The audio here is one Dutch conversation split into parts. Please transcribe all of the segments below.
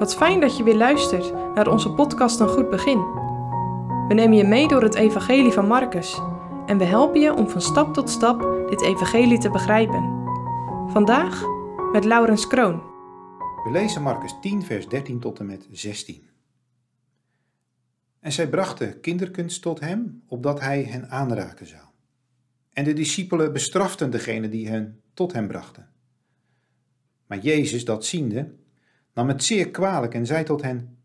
Wat fijn dat je weer luistert naar onze podcast Een Goed Begin. We nemen je mee door het Evangelie van Marcus en we helpen je om van stap tot stap dit Evangelie te begrijpen. Vandaag met Laurens Kroon. We lezen Marcus 10, vers 13 tot en met 16. En zij brachten kinderkunst tot hem, opdat hij hen aanraken zou. En de discipelen bestraften degene die hen tot hem brachten. Maar Jezus, dat ziende, nam het zeer kwalijk en zei tot hen: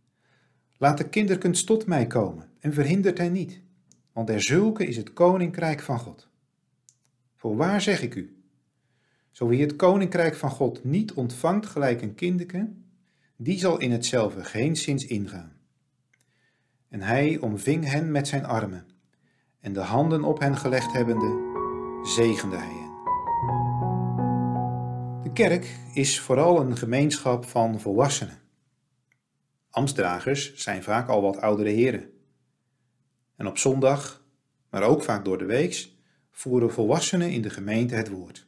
Laat de kinderkunst tot mij komen en verhindert hen niet, want er zulke is het koninkrijk van God. Voorwaar zeg ik u: zo wie het koninkrijk van God niet ontvangt gelijk een kinderke, die zal in hetzelfde geen zins ingaan. En hij omving hen met zijn armen, en de handen op hen gelegd hebbende, zegende hij hen. Kerk is vooral een gemeenschap van volwassenen. Amstdragers zijn vaak al wat oudere heren. En op zondag, maar ook vaak door de weeks, voeren volwassenen in de gemeente het woord.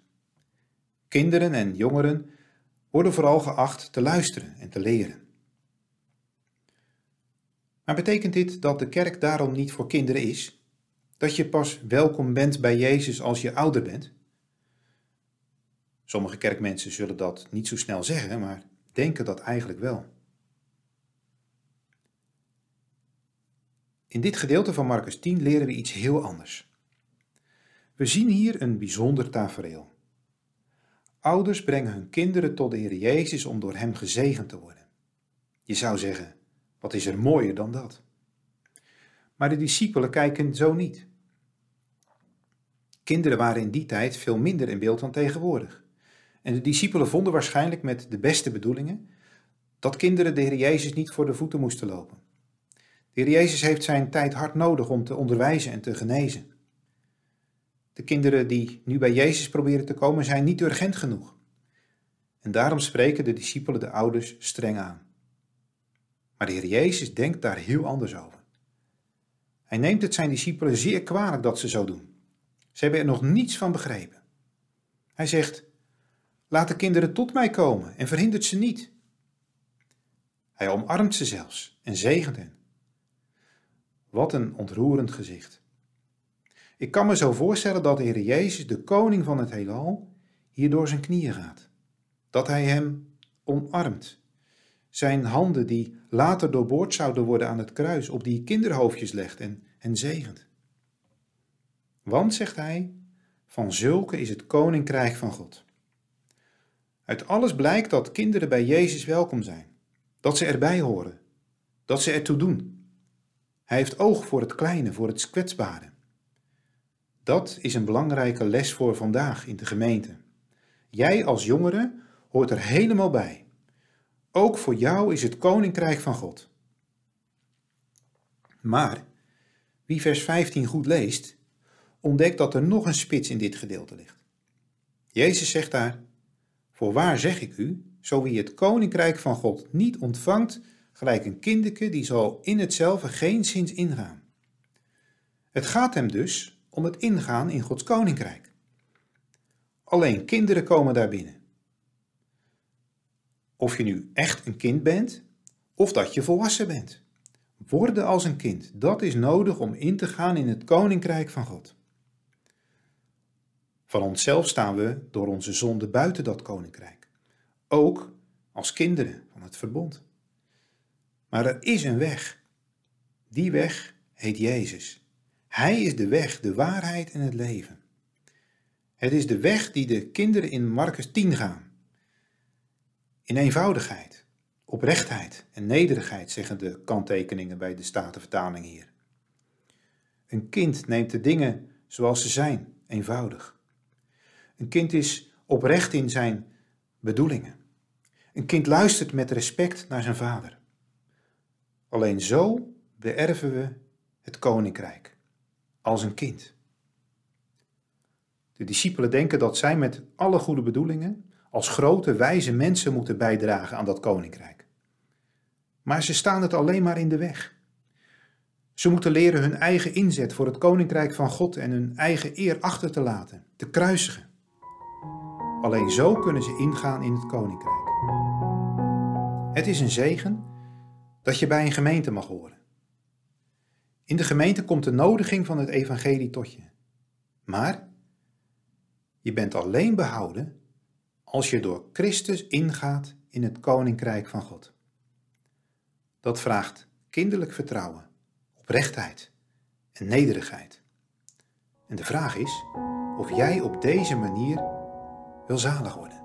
Kinderen en jongeren worden vooral geacht te luisteren en te leren. Maar betekent dit dat de kerk daarom niet voor kinderen is? Dat je pas welkom bent bij Jezus als je ouder bent? Sommige kerkmensen zullen dat niet zo snel zeggen, maar denken dat eigenlijk wel. In dit gedeelte van Marcus 10 leren we iets heel anders. We zien hier een bijzonder tafereel. Ouders brengen hun kinderen tot de Heer Jezus om door Hem gezegend te worden. Je zou zeggen, wat is er mooier dan dat? Maar de discipelen kijken zo niet. Kinderen waren in die tijd veel minder in beeld dan tegenwoordig. En de discipelen vonden waarschijnlijk met de beste bedoelingen dat kinderen de Heer Jezus niet voor de voeten moesten lopen. De Heer Jezus heeft zijn tijd hard nodig om te onderwijzen en te genezen. De kinderen die nu bij Jezus proberen te komen zijn niet urgent genoeg. En daarom spreken de discipelen de ouders streng aan. Maar de Heer Jezus denkt daar heel anders over. Hij neemt het zijn discipelen zeer kwalijk dat ze zo doen. Ze hebben er nog niets van begrepen. Hij zegt: Laat de kinderen tot mij komen en verhindert ze niet. Hij omarmt ze zelfs en zegent hen. Wat een ontroerend gezicht. Ik kan me zo voorstellen dat de Heer Jezus, de koning van het heelal, hier door zijn knieën gaat. Dat hij hem omarmt. Zijn handen, die later doorboord zouden worden aan het kruis, op die kinderhoofdjes legt en hen zegent. Want, zegt hij, van zulke is het koninkrijk van God. Uit alles blijkt dat kinderen bij Jezus welkom zijn, dat ze erbij horen, dat ze ertoe doen. Hij heeft oog voor het kleine, voor het kwetsbare. Dat is een belangrijke les voor vandaag in de gemeente. Jij als jongere hoort er helemaal bij. Ook voor jou is het koninkrijk van God. Maar wie vers 15 goed leest, ontdekt dat er nog een spits in dit gedeelte ligt. Jezus zegt daar: Voorwaar zeg ik u, zo wie het koninkrijk van God niet ontvangt, gelijk een kinderke, die zal in hetzelfde geen zins ingaan. Het gaat hem dus om het ingaan in Gods koninkrijk. Alleen kinderen komen daar binnen. Of je nu echt een kind bent, of dat je volwassen bent. Worden als een kind, dat is nodig om in te gaan in het koninkrijk van God. Van onszelf staan we door onze zonde buiten dat koninkrijk. Ook als kinderen van het verbond. Maar er is een weg. Die weg heet Jezus. Hij is de weg, de waarheid en het leven. Het is de weg die de kinderen in Marcus 10 gaan. In eenvoudigheid, oprechtheid en nederigheid, zeggen de kanttekeningen bij de Statenvertaling hier. Een kind neemt de dingen zoals ze zijn, eenvoudig. Een kind is oprecht in zijn bedoelingen. Een kind luistert met respect naar zijn vader. Alleen zo beërven we het koninkrijk als een kind. De discipelen denken dat zij met alle goede bedoelingen als grote wijze mensen moeten bijdragen aan dat koninkrijk. Maar ze staan het alleen maar in de weg. Ze moeten leren hun eigen inzet voor het koninkrijk van God en hun eigen eer achter te laten, te kruisigen. Alleen zo kunnen ze ingaan in het koninkrijk. Het is een zegen dat je bij een gemeente mag horen. In de gemeente komt de nodiging van het evangelie tot je. Maar je bent alleen behouden als je door Christus ingaat in het koninkrijk van God. Dat vraagt kinderlijk vertrouwen, oprechtheid en nederigheid. En de vraag is of jij op deze manier wil zalig worden.